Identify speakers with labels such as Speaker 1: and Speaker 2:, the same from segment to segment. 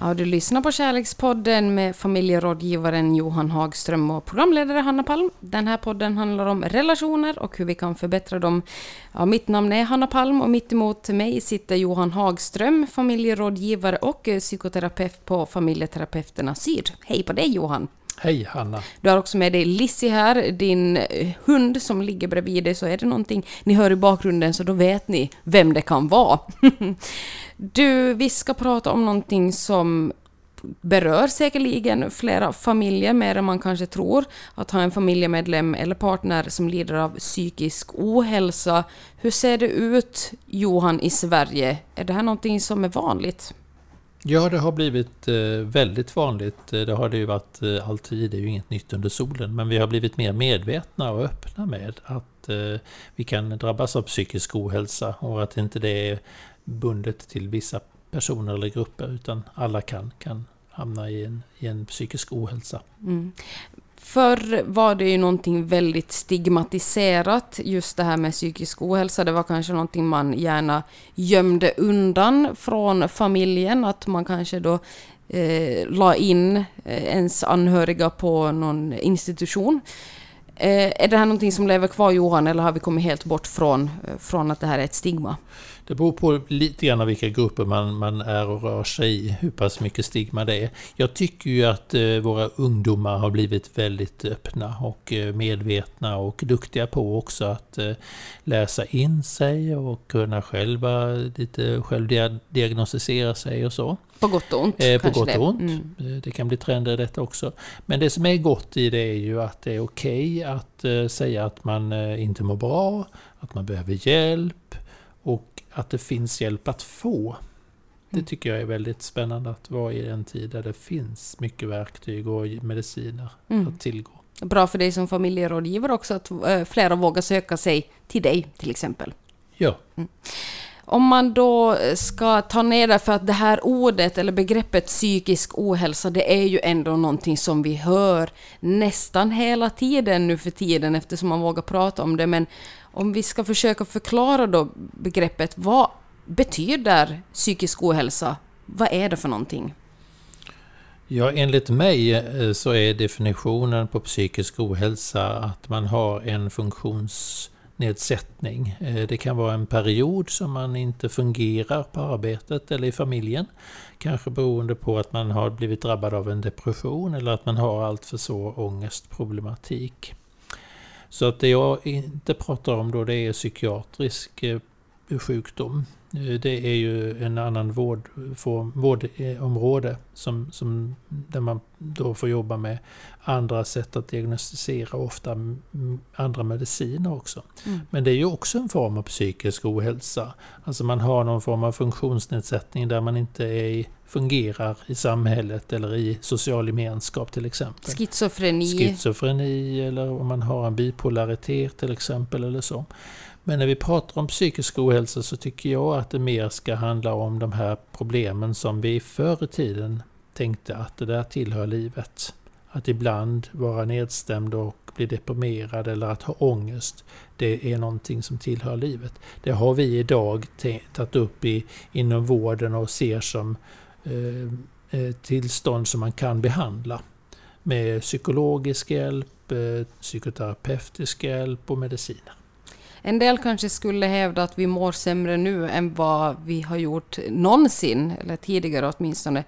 Speaker 1: Ja, du lyssnar på Kärlekspodden med familjerådgivaren Johan Hagström och programledare Hanna Palm. Den här podden handlar om relationer och hur vi kan förbättra dem. Ja, mitt namn är Hanna Palm och mitt emot mig sitter Johan Hagström, familjerådgivare och psykoterapeut på Familjeterapeuterna Syd. Hej på dig Johan!
Speaker 2: Hej Hanna!
Speaker 1: Du har också med dig Lissi här, din eh, hund som ligger bredvid dig. Så är det någonting ni hör i bakgrunden så då vet ni vem det kan vara. du, vi ska prata om någonting som berör säkerligen flera familjer mer än man kanske tror. Att ha en familjemedlem eller partner som lider av psykisk ohälsa. Hur ser det ut, Johan, i Sverige? Är det här någonting som är vanligt?
Speaker 2: Ja, det har blivit eh, väldigt vanligt. Eh, det har det ju varit eh, alltid, det är ju inget nytt under solen. Men vi har blivit mer medvetna och öppna med att vi kan drabbas av psykisk ohälsa och att inte det är bundet till vissa personer eller grupper utan alla kan, kan hamna i en, i en psykisk ohälsa. Mm.
Speaker 1: Förr var det ju någonting väldigt stigmatiserat, just det här med psykisk ohälsa. Det var kanske någonting man gärna gömde undan från familjen, att man kanske då eh, la in eh, ens anhöriga på någon institution. Eh, är det här någonting som lever kvar Johan, eller har vi kommit helt bort från, eh, från att det här är ett stigma?
Speaker 2: Det beror på lite grann vilka grupper man, man är och rör sig i, hur pass mycket stigma det är. Jag tycker ju att eh, våra ungdomar har blivit väldigt öppna och eh, medvetna och duktiga på också att eh, läsa in sig och kunna själva lite självdiagnostisera sig och så.
Speaker 1: På gott och ont?
Speaker 2: Eh, på gott och ont. Mm. Det kan bli trender i detta också. Men det som är gott i det är ju att det är okej okay att säga att man inte mår bra, att man behöver hjälp och att det finns hjälp att få. Det mm. tycker jag är väldigt spännande att vara i en tid där det finns mycket verktyg och mediciner mm. att tillgå.
Speaker 1: Bra för dig som familjerådgivare också att äh, flera vågar söka sig till dig till exempel.
Speaker 2: Ja. Mm.
Speaker 1: Om man då ska ta ner det, för att det här ordet eller begreppet psykisk ohälsa, det är ju ändå någonting som vi hör nästan hela tiden nu för tiden eftersom man vågar prata om det. Men om vi ska försöka förklara då begreppet, vad betyder psykisk ohälsa? Vad är det för någonting?
Speaker 2: Ja, enligt mig eh, så är definitionen på psykisk ohälsa att man har en funktionsnedsättning. Eh, det kan vara en period som man inte fungerar på arbetet eller i familjen. Kanske beroende på att man har blivit drabbad av en depression eller att man har alltför svår ångestproblematik. Så att det jag inte pratar om då det är psykiatrisk eh, sjukdom. Det är ju en annan vårdform, vårdområde som, som, där man då får jobba med andra sätt att diagnostisera, ofta andra mediciner också. Mm. Men det är ju också en form av psykisk ohälsa. Alltså man har någon form av funktionsnedsättning där man inte är, fungerar i samhället eller i social gemenskap till exempel.
Speaker 1: Schizofreni.
Speaker 2: Schizofreni eller om man har en bipolaritet till exempel eller så. Men när vi pratar om psykisk ohälsa så tycker jag att det mer ska handla om de här problemen som vi förr i tiden tänkte att det där tillhör livet. Att ibland vara nedstämd och bli deprimerad eller att ha ångest, det är någonting som tillhör livet. Det har vi idag tagit upp i, inom vården och ser som eh, eh, tillstånd som man kan behandla med psykologisk hjälp, eh, psykoterapeutisk hjälp och mediciner.
Speaker 1: En del kanske skulle hävda att vi mår sämre nu än vad vi har gjort någonsin, eller tidigare åtminstone.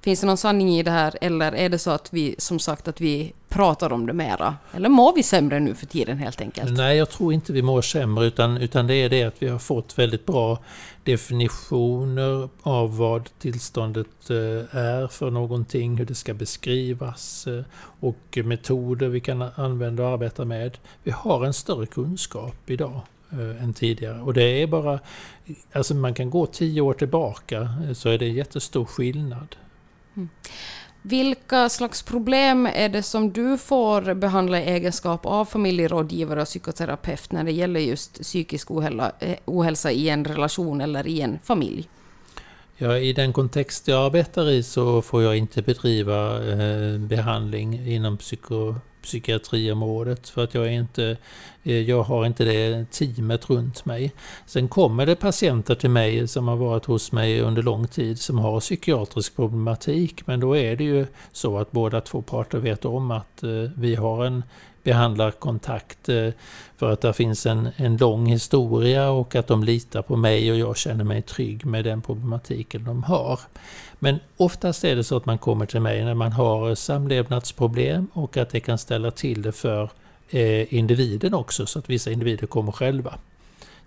Speaker 1: Finns det någon sanning i det här eller är det så att vi som sagt att vi pratar om det mera? Eller mår vi sämre nu för tiden helt enkelt?
Speaker 2: Nej, jag tror inte vi mår sämre utan, utan det är det att vi har fått väldigt bra definitioner av vad tillståndet eh, är för någonting, hur det ska beskrivas eh, och metoder vi kan använda och arbeta med. Vi har en större kunskap idag eh, än tidigare. Och det är bara, alltså man kan gå tio år tillbaka så är det jättestor skillnad.
Speaker 1: Mm. Vilka slags problem är det som du får behandla i egenskap av familjerådgivare och psykoterapeut när det gäller just psykisk ohälsa eh, i en relation eller i en familj?
Speaker 2: Ja, I den kontext jag arbetar i så får jag inte bedriva eh, behandling inom psyko, psykiatriområdet för att jag, är inte, eh, jag har inte det teamet runt mig. Sen kommer det patienter till mig som har varit hos mig under lång tid som har psykiatrisk problematik men då är det ju så att båda två parter vet om att eh, vi har en behandlar kontakt eh, för att det finns en, en lång historia och att de litar på mig och jag känner mig trygg med den problematiken de har. Men oftast är det så att man kommer till mig när man har samlevnadsproblem och att det kan ställa till det för eh, individen också så att vissa individer kommer själva.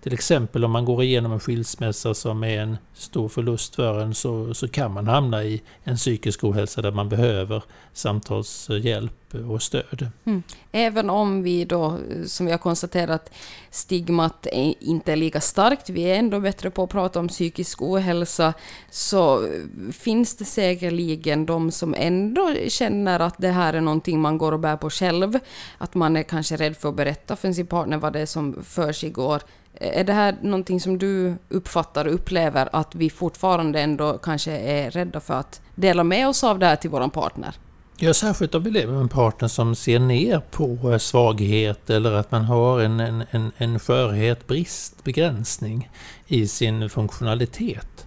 Speaker 2: Till exempel om man går igenom en skilsmässa som är en stor förlust för en så, så kan man hamna i en psykisk ohälsa där man behöver samtalshjälp och stöd. Mm.
Speaker 1: Även om vi då, som vi har konstaterat, stigmat är inte är lika starkt, vi är ändå bättre på att prata om psykisk ohälsa, så finns det säkerligen de som ändå känner att det här är någonting man går och bär på själv, att man är kanske rädd för att berätta för sin partner vad det är som för sig går är det här någonting som du uppfattar och upplever att vi fortfarande ändå kanske är rädda för att dela med oss av det här till vår partner?
Speaker 2: Ja, särskilt om vi lever med en partner som ser ner på eh, svaghet eller att man har en, en, en, en skörhet, brist, begränsning i sin funktionalitet.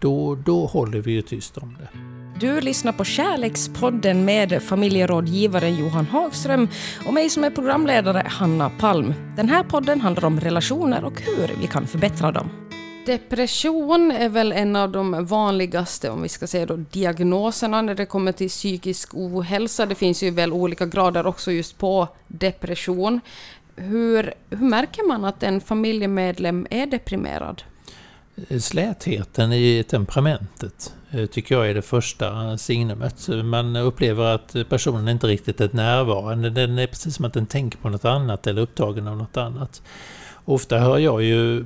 Speaker 2: Då, då håller vi ju tyst om det.
Speaker 1: Du lyssnar på Kärlekspodden med familjerådgivaren Johan Hagström och mig som är programledare, Hanna Palm. Den här podden handlar om relationer och hur vi kan förbättra dem. Depression är väl en av de vanligaste, om vi ska säga då, diagnoserna när det kommer till psykisk ohälsa. Det finns ju väl olika grader också just på depression. Hur, hur märker man att en familjemedlem är deprimerad?
Speaker 2: Slätheten i temperamentet eh, tycker jag är det första signumet. Man upplever att personen inte riktigt är närvarande. Den är precis som att den tänker på något annat eller upptagen av något annat. Ofta hör jag ju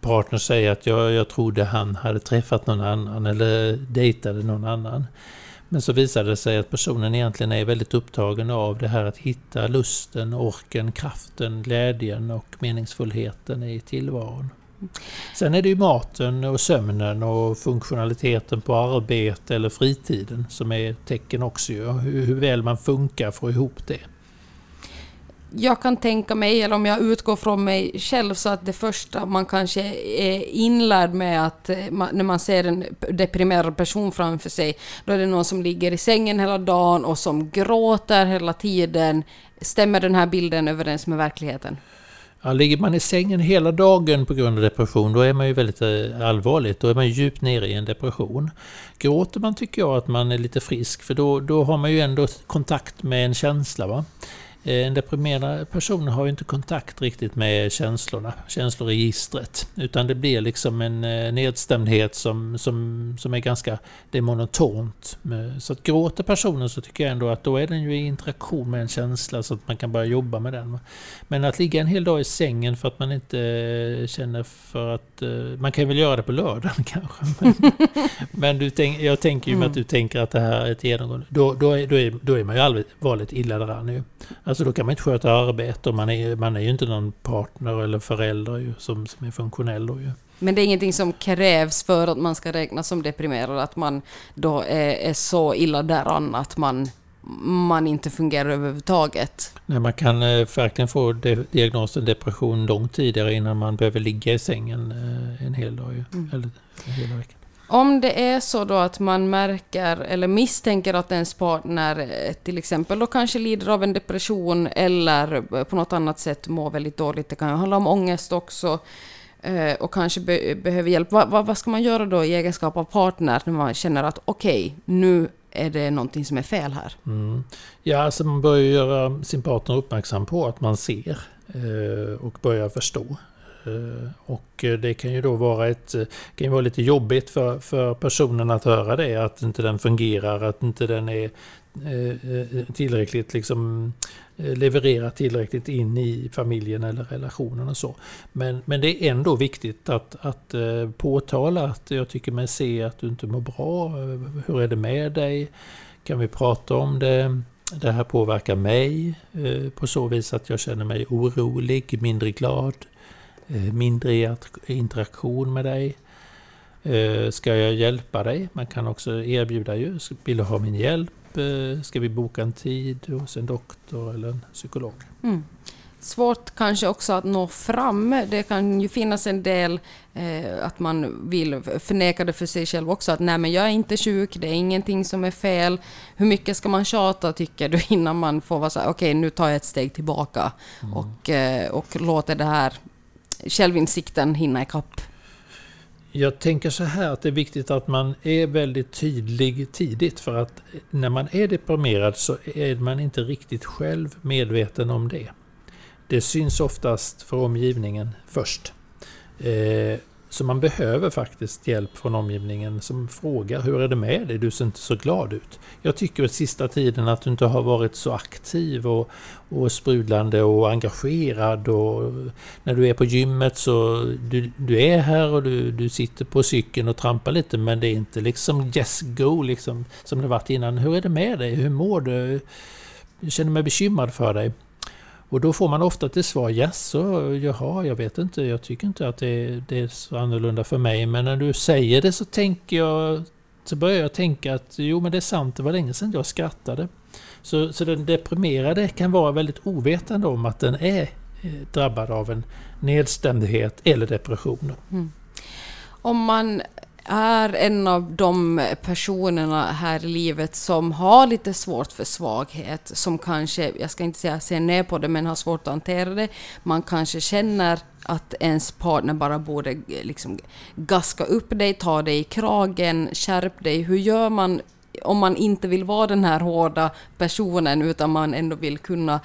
Speaker 2: partners säga att jag, jag trodde han hade träffat någon annan eller dejtade någon annan. Men så visade det sig att personen egentligen är väldigt upptagen av det här att hitta lusten, orken, kraften, glädjen och meningsfullheten i tillvaron. Sen är det ju maten och sömnen och funktionaliteten på arbete eller fritiden som är tecken också. Hur, hur väl man funkar för att få ihop det.
Speaker 1: Jag kan tänka mig, eller om jag utgår från mig själv, så att det första man kanske är inlärd med att eh, man, när man ser en deprimerad person framför sig, då är det någon som ligger i sängen hela dagen och som gråter hela tiden. Stämmer den här bilden överens med verkligheten?
Speaker 2: Ja, ligger man i sängen hela dagen på grund av depression, då är man ju väldigt eh, allvarligt. Då är man djupt nere i en depression. Gråter man tycker jag att man är lite frisk, för då, då har man ju ändå kontakt med en känsla. Va? Eh, en deprimerad person har ju inte kontakt riktigt med känslorna, känsloregistret. Utan det blir liksom en eh, nedstämdhet som, som, som är ganska det är monotont. Så att gråter personen så tycker jag ändå att då är den ju i interaktion med en känsla så att man kan börja jobba med den. Men att ligga en hel dag i sängen för att man inte eh, känner för att... Man kan väl göra det på lördagen kanske. Men, men du tänk, jag tänker ju med att du tänker att det här är ett genomgående... Då, då, är, då, är, då är man ju allvarligt illa däran ju. Alltså då kan man inte sköta arbete och man är, man är ju inte någon partner eller förälder ju, som, som är funktionell då ju.
Speaker 1: Men det är ingenting som krävs för att man ska räknas som deprimerad, att man då är, är så illa däran att man, man inte fungerar överhuvudtaget?
Speaker 2: Nej, man kan eh, verkligen få de, diagnosen depression långt tidigare innan man behöver ligga i sängen eh, en hel dag. Ju, mm. Eller en hel vecka.
Speaker 1: Om det är så då att man märker eller misstänker att ens partner eh, till exempel då kanske lider av en depression eller eh, på något annat sätt mår väldigt dåligt, det kan handla om ångest också, eh, och kanske be behöver hjälp. Va, va, vad ska man göra då i egenskap av partner när man känner att okej, okay, nu är det någonting som är fel här? Mm.
Speaker 2: Ja, alltså man bör göra sin partner uppmärksam på att man ser och börjar förstå. Eh, och eh, det kan ju då vara, ett, eh, kan ju vara lite jobbigt för, för personen att höra det, att inte den fungerar, att inte den är tillräckligt liksom levererar tillräckligt in i familjen eller relationen och så. Men, men det är ändå viktigt att, att påtala att jag tycker mig se att du inte mår bra. Hur är det med dig? Kan vi prata om det? Det här påverkar mig på så vis att jag känner mig orolig, mindre glad, mindre i interaktion med dig. Eh, ska jag hjälpa dig? Man kan också erbjuda ju, vill du ha min hjälp? Ska vi boka en tid hos en doktor eller en psykolog?
Speaker 1: Mm svårt kanske också att nå fram. Det kan ju finnas en del eh, att man vill förneka det för sig själv också, att nej men jag är inte sjuk, det är ingenting som är fel. Hur mycket ska man tjata tycker du innan man får vara så okej okay, nu tar jag ett steg tillbaka mm. och, eh, och låter det här självinsikten hinna ikapp?
Speaker 2: Jag tänker så här att det är viktigt att man är väldigt tydlig tidigt för att när man är deprimerad så är man inte riktigt själv medveten om det. Det syns oftast för omgivningen först. Eh, så man behöver faktiskt hjälp från omgivningen som frågar hur är det med dig? Du ser inte så glad ut. Jag tycker att sista tiden att du inte har varit så aktiv och, och sprudlande och engagerad. Och när du är på gymmet så du, du är här och du, du sitter på cykeln och trampar lite men det är inte liksom yes go liksom som det varit innan. Hur är det med dig? Hur mår du? Jag känner mig bekymrad för dig. Och då får man ofta till svar jaså, jaha, jag vet inte, jag tycker inte att det, det, är så annorlunda för mig. Men när du säger det så tänker jag, så börjar jag tänka att jo men det är sant, det var länge sedan jag skrattade. Så, så den deprimerade kan vara väldigt ovetande om att den är eh, drabbad av en nedstämdhet eller depression. Mm.
Speaker 1: Om man är en av de personerna här i livet som har lite svårt för svaghet, som kanske, jag ska inte säga ser ner på det, men har svårt att hantera det. Man kanske känner att ens partner bara borde eh, liksom gaska upp dig, ta dig i kragen, skärp dig. Hur gör man om man inte vill vara den här hårda personen utan man ändå vill kunna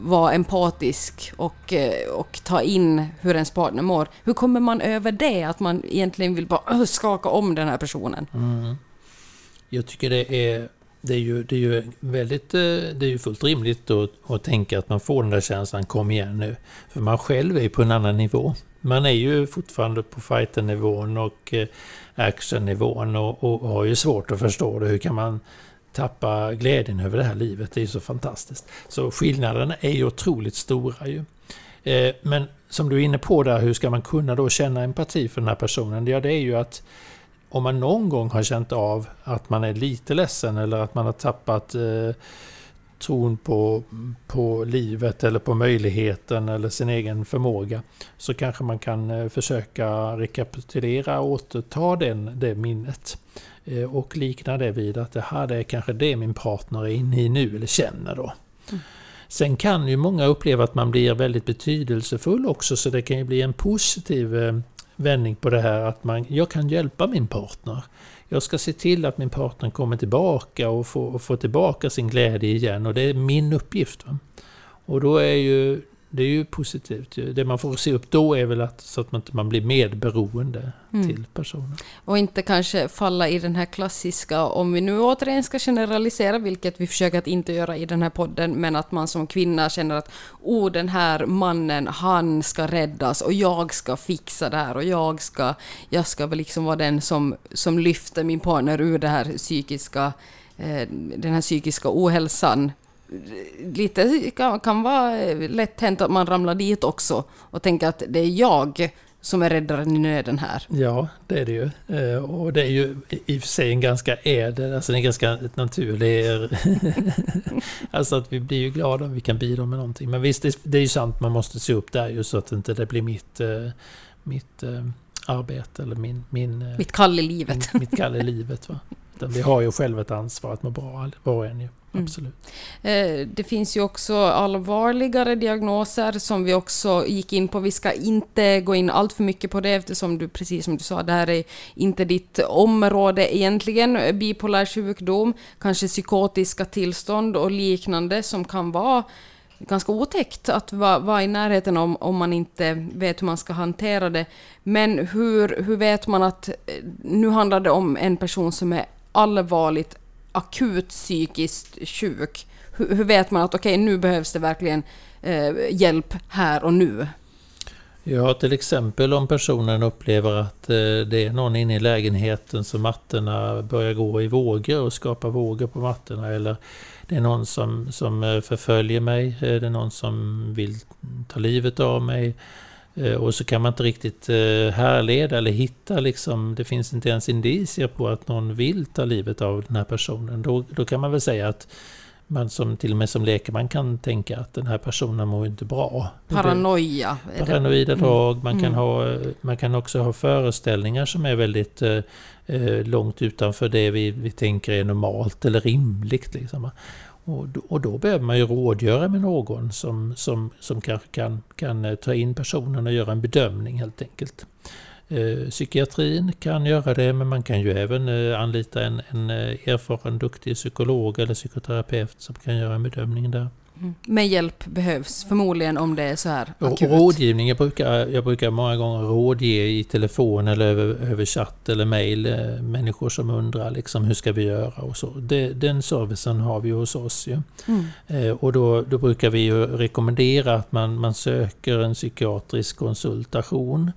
Speaker 1: vara empatisk och, eh, och ta in hur ens partner mår. Hur kommer man över det? Att man egentligen vill bara skaka om den här personen. Mm.
Speaker 2: Jag tycker det är, det är, ju, det är ju väldigt, eh, det är ju fullt rimligt att, att tänka att man får den där känslan, kom igen nu. För man själv är ju på en annan nivå. Man är ju fortfarande på fighternivån och eh, actionnivån och, och har ju svårt att förstå det. Hur kan man tappa glädjen över det här livet. Det är så fantastiskt. Så skillnaderna är ju otroligt stora ju. Eh, men som du är inne på där, hur ska man kunna då känna empati för den här personen? Ja, det är ju att om man någon gång har känt av att man är lite ledsen eller att man har tappat eh, tron på, på livet eller på möjligheten eller sin egen förmåga så kanske man kan eh, försöka rekapitulera och återta den, det minnet. Eh, och likna det vid att det här är kanske det min partner är inne i nu eller känner då. Mm. Sen kan ju många uppleva att man blir väldigt betydelsefull också så det kan ju bli en positiv eh, vändning på det här att man, jag kan hjälpa min partner. Jag ska se till att min partner kommer tillbaka och får, och får tillbaka sin glädje igen och det är min uppgift. Va? Och då är ju det är ju positivt. Det man får se upp då är väl att, så att man inte blir medberoende mm. till personen.
Speaker 1: Och inte kanske falla i den här klassiska, om vi nu återigen ska generalisera, vilket vi försöker att inte göra i den här podden, men att man som kvinna känner att oh, den här mannen, han ska räddas och jag ska fixa det här och jag ska, jag ska väl liksom vara den som, som lyfter min partner ur det här psykiska, eh, den här psykiska ohälsan lite kan, kan vara lätt hänt att man ramlar dit också och tänker att det är jag som är räddaren i nöden här.
Speaker 2: Ja, det är det ju. Eh, och det är ju i och för sig en ganska ädel, alltså en ganska naturlig... alltså att vi blir ju glada om vi kan bidra med någonting. Men visst, det är ju sant, man måste se upp där ju så att inte det blir mitt, eh, mitt eh, arbete eller min... min
Speaker 1: mitt kall i livet.
Speaker 2: Min, mitt kall i livet. Va? vi har ju själva ett ansvar att må bra, var och en ju. Mm. Absolut.
Speaker 1: Mm. Det finns ju också allvarligare diagnoser som vi också gick in på. Vi ska inte gå in allt för mycket på det eftersom du, precis som du sa, det här är inte ditt område egentligen. Bipolär sjukdom, kanske psykotiska tillstånd och liknande som kan vara ganska otäckt att vara, vara i närheten om, om man inte vet hur man ska hantera det. Men hur, hur vet man att eh, nu handlar det om en person som är allvarligt akut psykiskt sjuk, hur, hur vet man att okej, okay, nu behövs det verkligen eh, hjälp här och nu?
Speaker 2: Ja, till exempel om personen upplever att eh, det är någon inne i lägenheten så mattorna börjar gå i vågor och skapa vågor på mattorna. Eller det är någon som, som eh, förföljer mig, eh, det är någon som vill ta livet av mig. Eh, och så kan man inte riktigt härleda eller hitta, liksom, det finns inte ens indicier på att någon vill ta livet av den här personen. Då, då kan man väl säga att man som till och med som lekman kan tänka att den här personen mår inte bra.
Speaker 1: Paranoia?
Speaker 2: Paranoida mm. drag. Man, kan mm. ha, man kan också ha föreställningar som är väldigt eh, eh, långt utanför det vi, vi tänker är normalt eller rimligt. Liksom. Och, och då behöver man ju rådgöra med någon som, som, som kanske kan, kan eh, ta in personen och göra en bedömning helt enkelt. Eh, psykiatrin kan göra det, men man kan ju även eh, anlita en, en eh, erfaren, duktig psykolog eller psykoterapeut som kan göra en bedömning där.
Speaker 1: Men hjälp behövs förmodligen om det är så här
Speaker 2: akut. Rådgivning, jag brukar, jag brukar många gånger rådge i telefon eller över, över chatt eller mail människor som undrar liksom, hur ska vi göra och så. Det, den servicen har vi hos oss ju. Mm. Eh, och då, då brukar vi ju rekommendera att man, man söker en psykiatrisk konsultation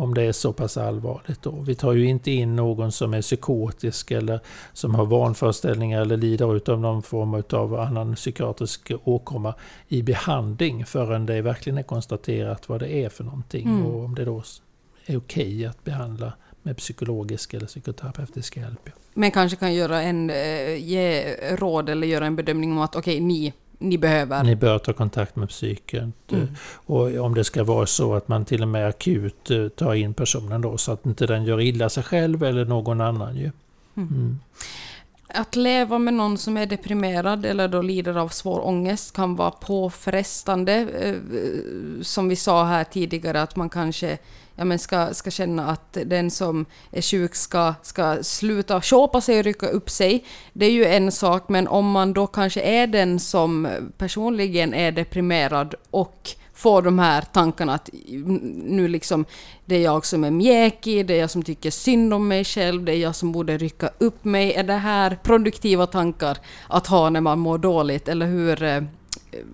Speaker 2: om det är så pass allvarligt. Då. Vi tar ju inte in någon som är psykotisk eller som har vanföreställningar eller lider av någon form av annan psykiatrisk åkomma i behandling förrän det verkligen är konstaterat vad det är för någonting mm. och om det då är okej att behandla med psykologisk eller psykoterapeutisk hjälp.
Speaker 1: Men kanske kan göra en, eh, ge råd eller göra en bedömning om att okej, okay, ni ni behöver.
Speaker 2: Ni bör ta kontakt med psyken. Mm. Och om det ska vara så att man till och med akut eh, tar in personen då så att inte den gör illa sig själv eller någon annan ju. Mm. Mm.
Speaker 1: Att leva med någon som är deprimerad eller då lider av svår ångest kan vara påfrestande. Eh, som vi sa här tidigare att man kanske ja, men ska, ska känna att den som är sjuk ska, ska sluta köpa sig och rycka upp sig. Det är ju en sak, men om man då kanske är den som personligen är deprimerad och får de här tankarna att nu liksom det är jag som är mjäkig, det är jag som tycker synd om mig själv, det är jag som borde rycka upp mig. Är det här produktiva tankar att ha när man mår dåligt, eller hur eh,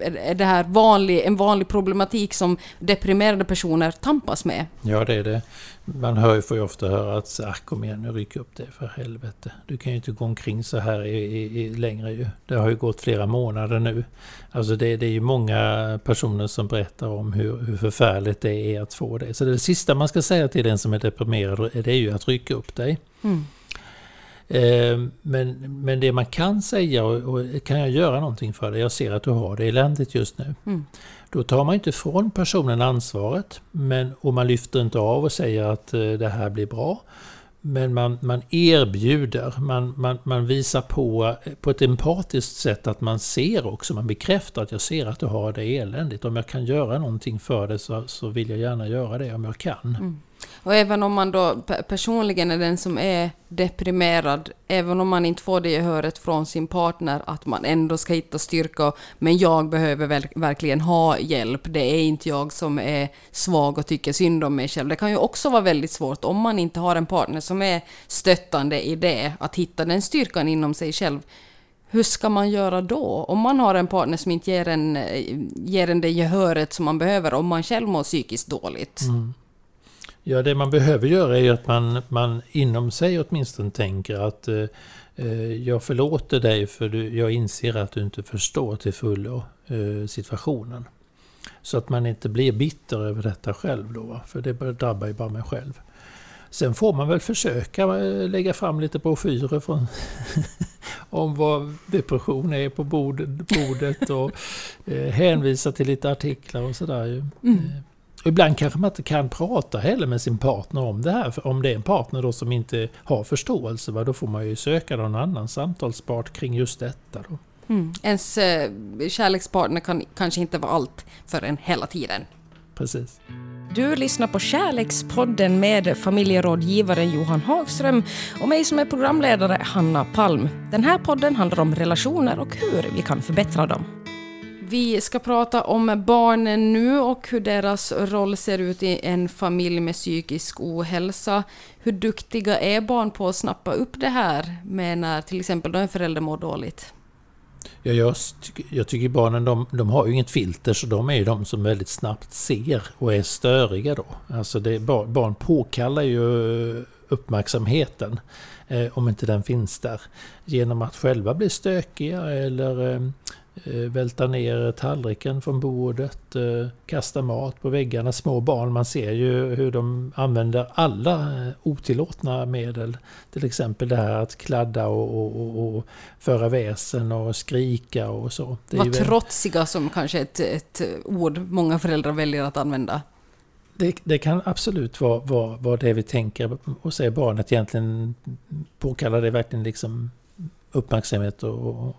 Speaker 1: är det här vanlig, en vanlig problematik som deprimerade personer tampas med?
Speaker 2: Ja, det är det. Man hör, får ju ofta höra att ah, kom igen nu, ryck upp det för helvete. Du kan ju inte gå omkring så här i, i, i längre ju. Det har ju gått flera månader nu. Alltså det, det är ju många personer som berättar om hur, hur förfärligt det är att få det. Så det sista man ska säga till den som är deprimerad det är ju att rycka upp dig. Mm. Eh, men, men det man kan säga, och, och, kan jag göra någonting för det? Jag ser att du har det eländigt just nu. Mm. Då tar man inte från personen ansvaret men, och man lyfter inte av och säger att eh, det här blir bra. Men man, man erbjuder, man, man, man visar på, på ett empatiskt sätt att man ser också, man bekräftar att jag ser att du har det eländigt. Om jag kan göra någonting för det så, så vill jag gärna göra det om jag kan. Mm.
Speaker 1: Och även om man då personligen är den som är deprimerad, även om man inte får det gehöret från sin partner, att man ändå ska hitta styrka, men jag behöver väl, verkligen ha hjälp, det är inte jag som är svag och tycker synd om mig själv. Det kan ju också vara väldigt svårt om man inte har en partner som är stöttande i det, att hitta den styrkan inom sig själv. Hur ska man göra då? Om man har en partner som inte ger en, eh, ger en det gehöret som man behöver, om man själv mår psykiskt dåligt. Mm.
Speaker 2: Ja, det man behöver göra är att man, man inom sig åtminstone tänker att eh, eh, jag förlåter dig för du, jag inser att du inte förstår till fullo eh, situationen. Så att man inte blir bitter över detta själv då, för det drabbar ju bara mig själv. Sen får man väl försöka eh, lägga fram lite broschyrer från om vad depression är på bordet, bordet och eh, hänvisa till lite artiklar och sådär. Mm. Eh, ibland kanske man inte kan prata heller med sin partner om det här. För om det är en partner då som inte har förståelse, då får man ju söka någon annan samtalspart kring just detta. Då.
Speaker 1: Mm. Ens eh, kärlekspartner kan kanske inte vara allt för en hela tiden.
Speaker 2: Precis.
Speaker 1: Du lyssnar på Kärlekspodden med familjerådgivaren Johan Hagström och mig som är programledare Hanna Palm. Den här podden handlar om relationer och hur vi kan förbättra dem. Vi ska prata om barnen nu och hur deras roll ser ut i en familj med psykisk ohälsa. Hur duktiga är barn på att snappa upp det här med när till exempel en förälder mår dåligt?
Speaker 2: Ja, jag, tycker, jag tycker barnen de, de har ju inget filter så de är ju de som väldigt snabbt ser och är störiga då. Alltså det, barn påkallar ju uppmärksamheten eh, om inte den finns där. Genom att själva bli stökiga eller Eh, välta ner tallriken från bordet, eh, kasta mat på väggarna. Små barn, man ser ju hur de använder alla eh, otillåtna medel. Till exempel det här att kladda och, och, och, föra väsen och skrika och så.
Speaker 1: Det Vad trotsiga som kanske ett, ett ord många föräldrar väljer att använda.
Speaker 2: Det, det, kan absolut vara, vara, vara det vi tänker och säger barnet egentligen påkallar det verkligen liksom uppmärksamhet och,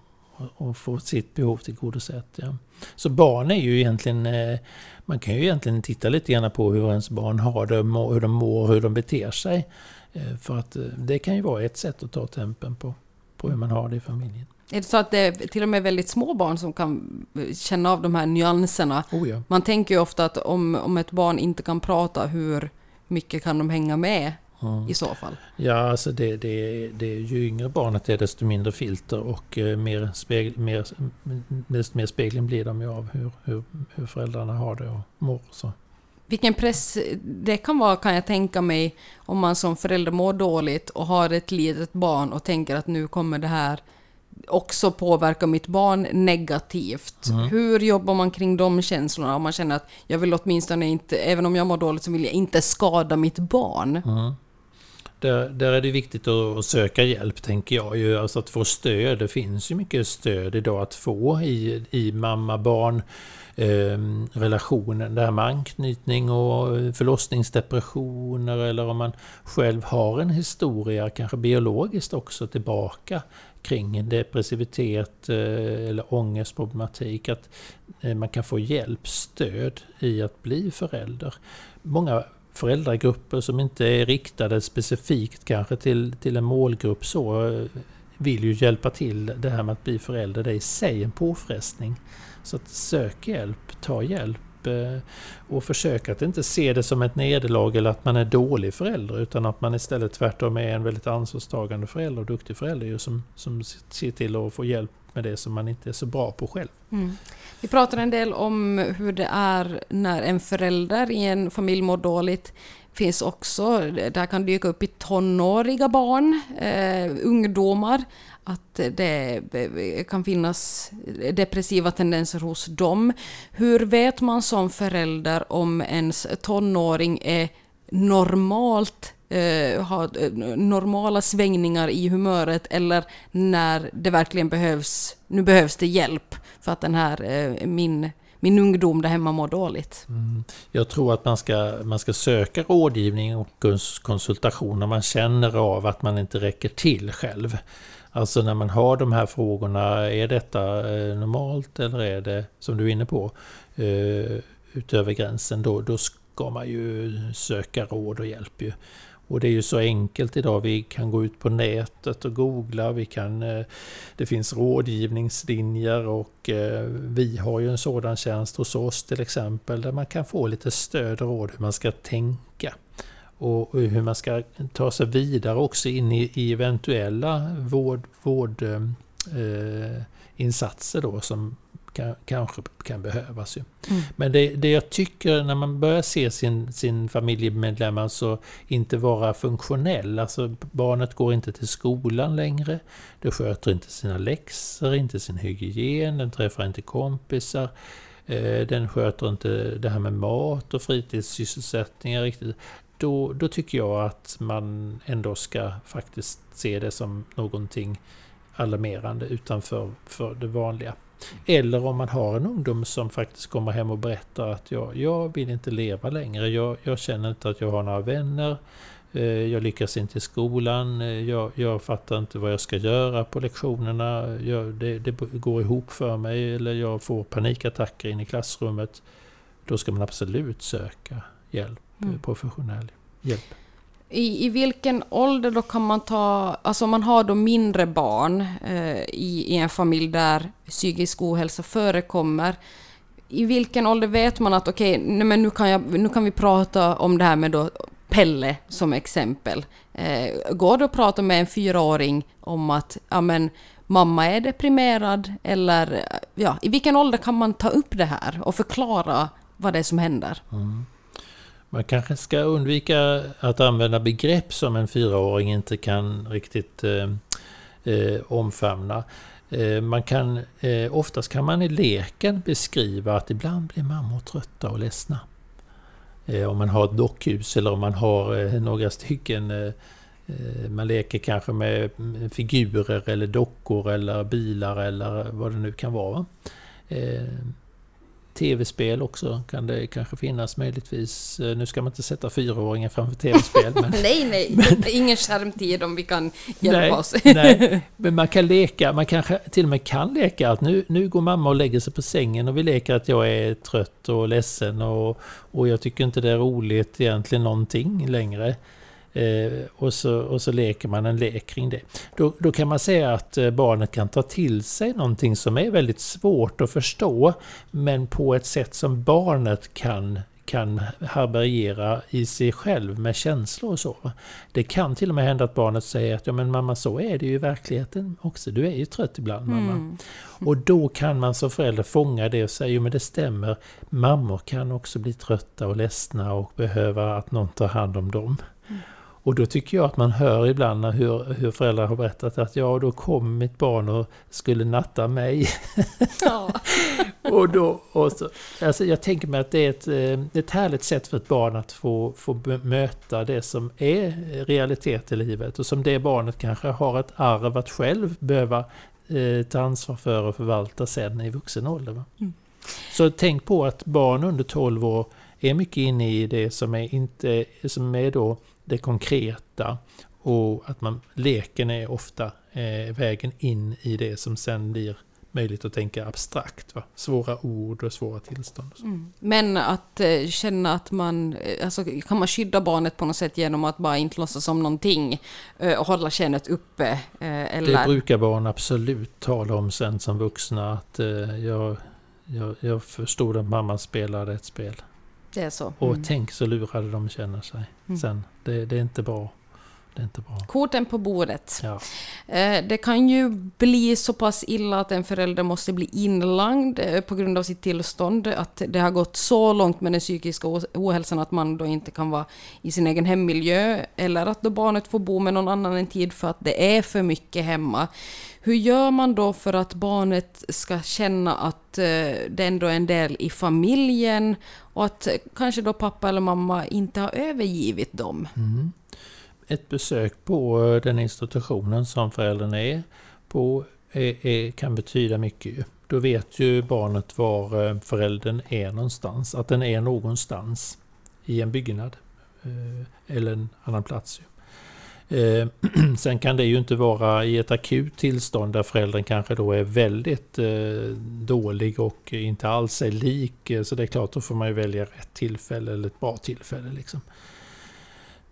Speaker 2: och få sitt behov tillgodosett. Ja. Så barn är ju egentligen, eh, man kan ju egentligen titta lite grann på hur ens barn har det, hur de mår, hur de beter sig. Eh, för att eh, det kan ju vara ett sätt att ta tempen på, på hur man har det i familjen.
Speaker 1: Är det så att det är till och med väldigt små barn som kan känna av de här nyanserna?
Speaker 2: Oh ja.
Speaker 1: Man tänker ju ofta att om, om ett barn inte kan prata, hur mycket kan de hänga med i så fall?
Speaker 2: Ja, alltså det, det, det, ju yngre barnet är desto mindre filter och eh, mer, spegl, mer, desto mer spegling blir de ju av hur, hur, hur föräldrarna har det och mår. Så.
Speaker 1: Vilken press det kan vara kan jag tänka mig om man som förälder mår dåligt och har ett litet barn och tänker att nu kommer det här också påverka mitt barn negativt. Mm. Hur jobbar man kring de känslorna? Om man känner att jag vill åtminstone inte, även om jag mår dåligt så vill jag inte skada mitt barn.
Speaker 2: Mm. Där, där är det viktigt att söka hjälp, tänker jag. Ju. Alltså att få stöd. Det finns ju mycket stöd idag att få i, i mamma-barn eh, relationen. Det här med anknytning och eh, förlossningsdepressioner eller om man själv har en historia, kanske biologiskt också, tillbaka kring depressivitet eh, eller ångestproblematik. Att eh, man kan få hjälp, stöd i att bli förälder. Många föräldragrupper som inte är riktade specifikt kanske till, till en målgrupp så eh, vill ju hjälpa till det här med att bli förälder. Det är i sig en påfrestning. Så att sök hjälp, ta hjälp Eh, och försök att inte se det som ett nederlag eller att man är dålig förälder utan att man istället tvärtom är en väldigt ansvarstagande förälder och duktig förälder som, som ser till att få hjälp med det som man inte är så bra på själv. Mm.
Speaker 1: Vi pratar en del om hur det är när en förälder i en familj mår dåligt. finns också, där kan dyka upp i tonåriga barn, eh, ungdomar, att det kan finnas depressiva tendenser hos dem. Hur vet man som förälder om ens tonåring är normalt eh, ha eh, normala svängningar i humöret eller när det verkligen behövs, nu behövs det hjälp för att den här, eh, min, min ungdom där hemma mår dåligt.
Speaker 2: Mm. Jag tror att man ska, man ska söka rådgivning och konsultation när man känner av att man inte räcker till själv. Alltså när man har de här frågorna, är detta eh, normalt eller är det, som du är inne på, eh, utöver gränsen, då, då ska man ju söka råd och hjälp. Ju. Och det är ju så enkelt idag. Vi kan gå ut på nätet och googla. Vi kan, eh, det finns rådgivningslinjer och vi har ju en sådan tjänst hos oss till exempel där man kan få lite stöd och råd hur man ska tänka. Och hur man ska ta sig vidare också in i, eventuella vård, vårdinsatser eh, då som kan, kanske kan behövas. Ju. Mm. Men det, det jag tycker när man börjar se sin, sin familjemedlem alltså inte vara funktionell, alltså barnet går inte till skolan längre, det sköter inte sina läxor, inte sin hygien, den träffar inte kompisar, eh, den sköter inte det här med mat och fritidssysselsättningar riktigt. Då, då tycker jag att man ändå ska faktiskt se det som någonting alarmerande utanför för det vanliga. Eller om man har en ungdom som faktiskt kommer hem och berättar att jag, jag vill inte leva längre. Jag, jag känner inte att jag har några vänner. Eh, jag lyckas inte i skolan. Eh, jag, jag fattar inte vad jag ska göra på lektionerna. Jag, det, det går ihop för mig eller jag får panikattacker in i klassrummet. Då ska man absolut söka hjälp, mm. professionell hjälp.
Speaker 1: I, I vilken ålder då kan man ta, alltså om man har då mindre barn eh, i, i en familj där psykisk ohälsa förekommer, i vilken ålder vet man att okej, okay, nu, kan nu kan vi prata om det här med då Pelle som exempel. Eh, går det att prata med en fyraåring om att ja, men, mamma är deprimerad eller ja, i vilken ålder kan man ta upp det här och förklara vad det är som händer?
Speaker 2: Mm. Man kanske ska undvika att använda begrepp som en fyraåring inte kan riktigt eh, eh, omfamna. Eh, man kan, eh, oftast kan man i leken beskriva att ibland blir mammor trötta och ledsna. Eh, om man har ett dockhus eller om man har eh, några stycken eh, eh man leker kanske med mm, figurer eller dockor eller bilar eller vad det nu kan vara. Eh, Tv-spel också kan det kanske finnas möjligtvis. Nu ska man inte sätta fyraåringar framför tv-spel.
Speaker 1: Men, nej, nej, men, ingen skärmtid om vi kan hjälpa
Speaker 2: nej,
Speaker 1: oss.
Speaker 2: nej, men man kan leka, man kanske till och med kan leka att nu, nu går mamma och lägger sig på sängen och vi leker att jag är trött och ledsen och, och jag tycker inte det är roligt egentligen någonting längre. Eh, och, så, och så leker man en lek kring det. Då, då kan man säga att eh, barnet kan ta till sig någonting som är väldigt svårt att förstå, men på ett sätt som barnet kan kan härbärgera i sig själv med känslor och så. Det kan till och med hända att barnet säger att ja men mamma så är det ju i verkligheten också. Du är ju trött ibland mamma. Mm. Och då kan man som förälder fånga det och säga jo men det stämmer. Mammor kan också bli trötta och ledsna och behöva att någon tar hand om dem. Och då tycker jag att man hör ibland hur, hur föräldrar har berättat att ja, då kom mitt barn och skulle natta mig. Ja. och då, och så, alltså jag tänker mig att det är ett, eh, ett härligt sätt för ett barn att få, få möta det som är realitet i livet och som det barnet kanske har ett arv att själv behöva eh, ta ansvar för och förvalta sen i vuxen ålder. Mm. Så tänk på att barn under 12 år är mycket inne i det som är, inte, som är då det konkreta och att man, leken är ofta eh, vägen in i det som sen blir möjligt att tänka abstrakt. Va? Svåra ord och svåra tillstånd. Och
Speaker 1: mm. Men att eh, känna att man, eh, alltså kan man skydda barnet på något sätt genom att bara inte låtsas om någonting eh, och hålla kännet uppe? Eh, eller?
Speaker 2: Det brukar barn absolut tala om sen som vuxna att eh, jag, jag, jag förstod att mamma spelade ett spel.
Speaker 1: Det är så. Mm.
Speaker 2: Och tänk så lurade de känner sig mm. sen. Det, det, är inte bra. Det är inte bra.
Speaker 1: Korten på bordet.
Speaker 2: Ja.
Speaker 1: Eh, det kan ju bli så pass illa att en förälder måste bli inlagd eh, på grund av sitt tillstånd. Att det har gått så långt med den psykiska ohälsan att man då inte kan vara i sin egen hemmiljö. Eller att då barnet får bo med någon annan en tid för att det är för mycket hemma. Hur gör man då för att barnet ska känna att eh, det ändå är en del i familjen och att eh, kanske då pappa eller mamma inte har övergivit dem?
Speaker 2: Mm. Ett besök på eh, den institutionen som föräldern är på är, är, kan betyda mycket. Då vet ju barnet var föräldern är någonstans, att den är någonstans i en byggnad eller en annan plats. Eh, sen kan det ju inte vara i ett akut tillstånd där föräldern kanske då är väldigt eh, dålig och inte alls är lik. Eh, så det är klart, då får man ju välja rätt tillfälle eller ett bra tillfälle. Liksom.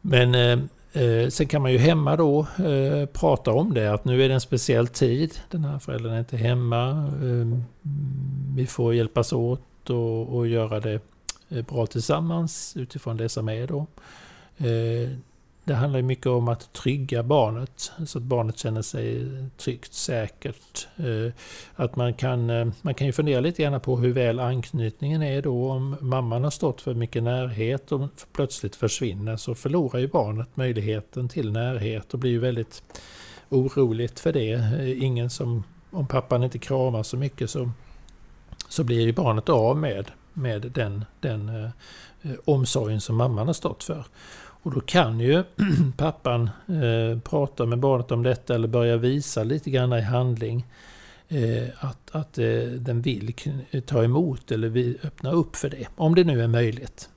Speaker 2: Men eh, eh sen kan man ju hemma då eh, prata om det, att nu är det en speciell tid. Den här föräldern är inte hemma. Vi får hjälpas åt och, och göra det bra tillsammans utifrån det som är då. Det handlar mycket om att trygga barnet, så att barnet känner sig tryggt, säkert. Eh, att man kan, eh, man kan ju fundera lite grann på hur väl anknytningen är då. Om mamman har stått för mycket närhet och plötsligt försvinner så förlorar ju barnet möjligheten till närhet och blir ju väldigt oroligt för det. Eh, ingen som, om pappan inte kramar så mycket så, så blir ju barnet av med, med den, den eh, omsorgen som mamman har stått för. Och då kan ju pappan eh, prata med barnet om detta eller börja visa lite grann i handling eh, att, att eh, den vill ta emot eller vill öppna upp för det. Om det nu är möjligt.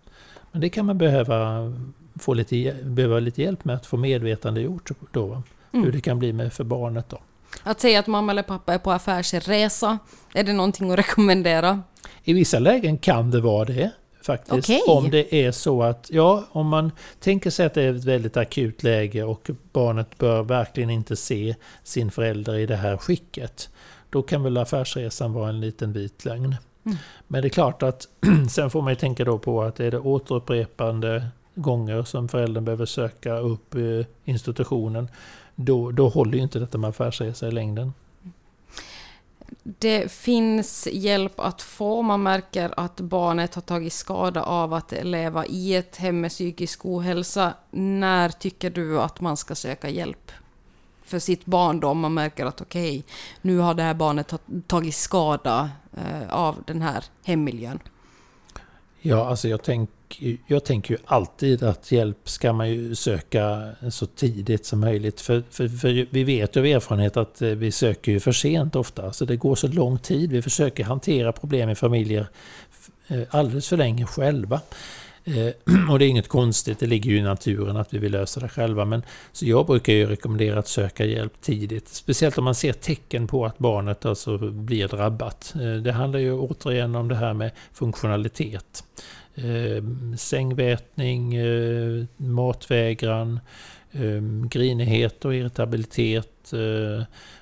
Speaker 2: Men det kan man behöva få lite, behöva lite hjälp med att få medvetande gjort då. Mm. Hur det kan bli med för barnet då.
Speaker 1: Att säga att mamma eller pappa är på affärsresa, är det någonting att rekommendera?
Speaker 2: I vissa lägen kan det vara det faktiskt. Okay. Om det är så att, ja, om man tänker sig att det är ett väldigt akut läge och barnet bör verkligen inte se sin förälder i det här skicket. Då kan väl affärsresan vara en liten vit lögn. Mm. Men det är klart att sen får man ju tänka då på att är det återupprepande gånger som föräldern behöver söka upp institutionen, då, då håller ju inte detta med affärsresa i längden.
Speaker 1: Det finns hjälp att få. Man märker att barnet har tagit skada av att leva i ett hem med psykisk ohälsa. När tycker du att man ska söka hjälp för sitt barn då? Om man märker att okej, okay, nu har det här barnet tagit skada eh, av den här hemmiljön.
Speaker 2: Ja, alltså jag, tänker jag tänker ju alltid att hjälp ska man ju söka så tidigt som möjligt. För, för, för vi vet ju av erfarenhet att eh, vi söker ju för sent ofta. Så det går så lång tid. Vi försöker hantera problem i familjer eh, alldeles för länge själva. Eh, och det är inget konstigt, det ligger ju i naturen att vi vill lösa det själva. Men, så jag brukar ju rekommendera att söka hjälp tidigt. Speciellt om man ser tecken på att barnet alltså blir drabbat. Det handlar ju återigen om det här med funktionalitet. Eh, sängvätning, matvägran, grinighet och irritabilitet.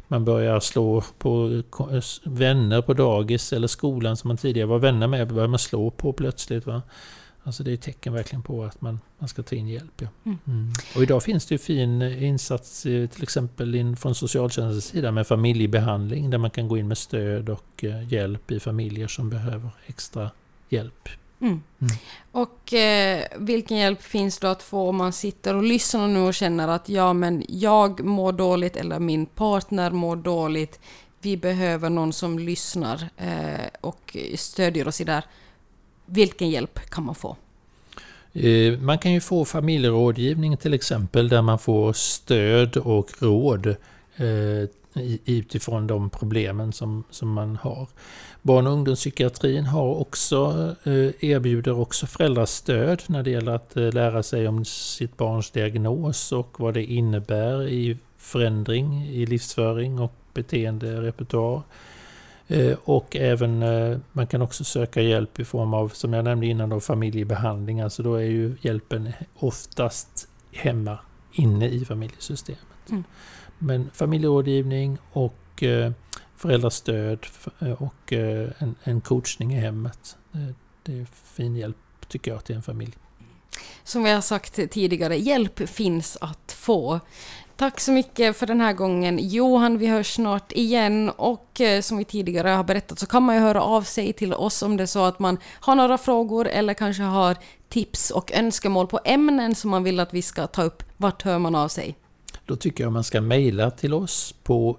Speaker 2: Man börjar slå på vänner på dagis eller skolan som man tidigare var vänner med, börjar man slå på plötsligt. Va? Alltså det är tecken verkligen på att man, man ska ta in hjälp. Ja. Mm. Mm. Och idag finns det ju fin insats eh, till exempel in från socialtjänstens sida med familjebehandling där man kan gå in med stöd och eh, hjälp i familjer som behöver extra hjälp.
Speaker 1: Mm. mm. Och eh, vilken hjälp finns då att få om man sitter och lyssnar nu och känner att ja men jag mår dåligt eller min partner mår dåligt. Vi behöver någon som lyssnar eh, och stödjer oss i det här vilken hjälp kan man få?
Speaker 2: Eh, man kan ju få familjerådgivning till exempel där man får stöd och råd eh, utifrån de problemen som, som man har. Barn och ungdomspsykiatrin har också, eh, erbjuder också föräldrastöd när det gäller att lära sig om sitt barns diagnos och vad det innebär i förändring i livsföring och beteenderepertoar. Eh, och även, eh, man kan också söka hjälp i form av, som jag nämnde innan, då, familjebehandling. Alltså då är ju hjälpen oftast hemma, inne i familjesystemet. Mm. Men familjerådgivning och eh, föräldrastöd och en, en coachning i hemmet. Det är fin hjälp, tycker jag, till en familj.
Speaker 1: Som vi har sagt tidigare, hjälp finns att få. Tack så mycket för den här gången. Johan, vi hörs snart igen och eh, som vi tidigare har berättat så kan man ju höra av sig till oss om det är så att man har några frågor eller kanske har tips och önskemål på ämnen som man vill att vi ska ta upp. Vart hör man av sig?
Speaker 2: Då tycker jag man ska mejla till oss på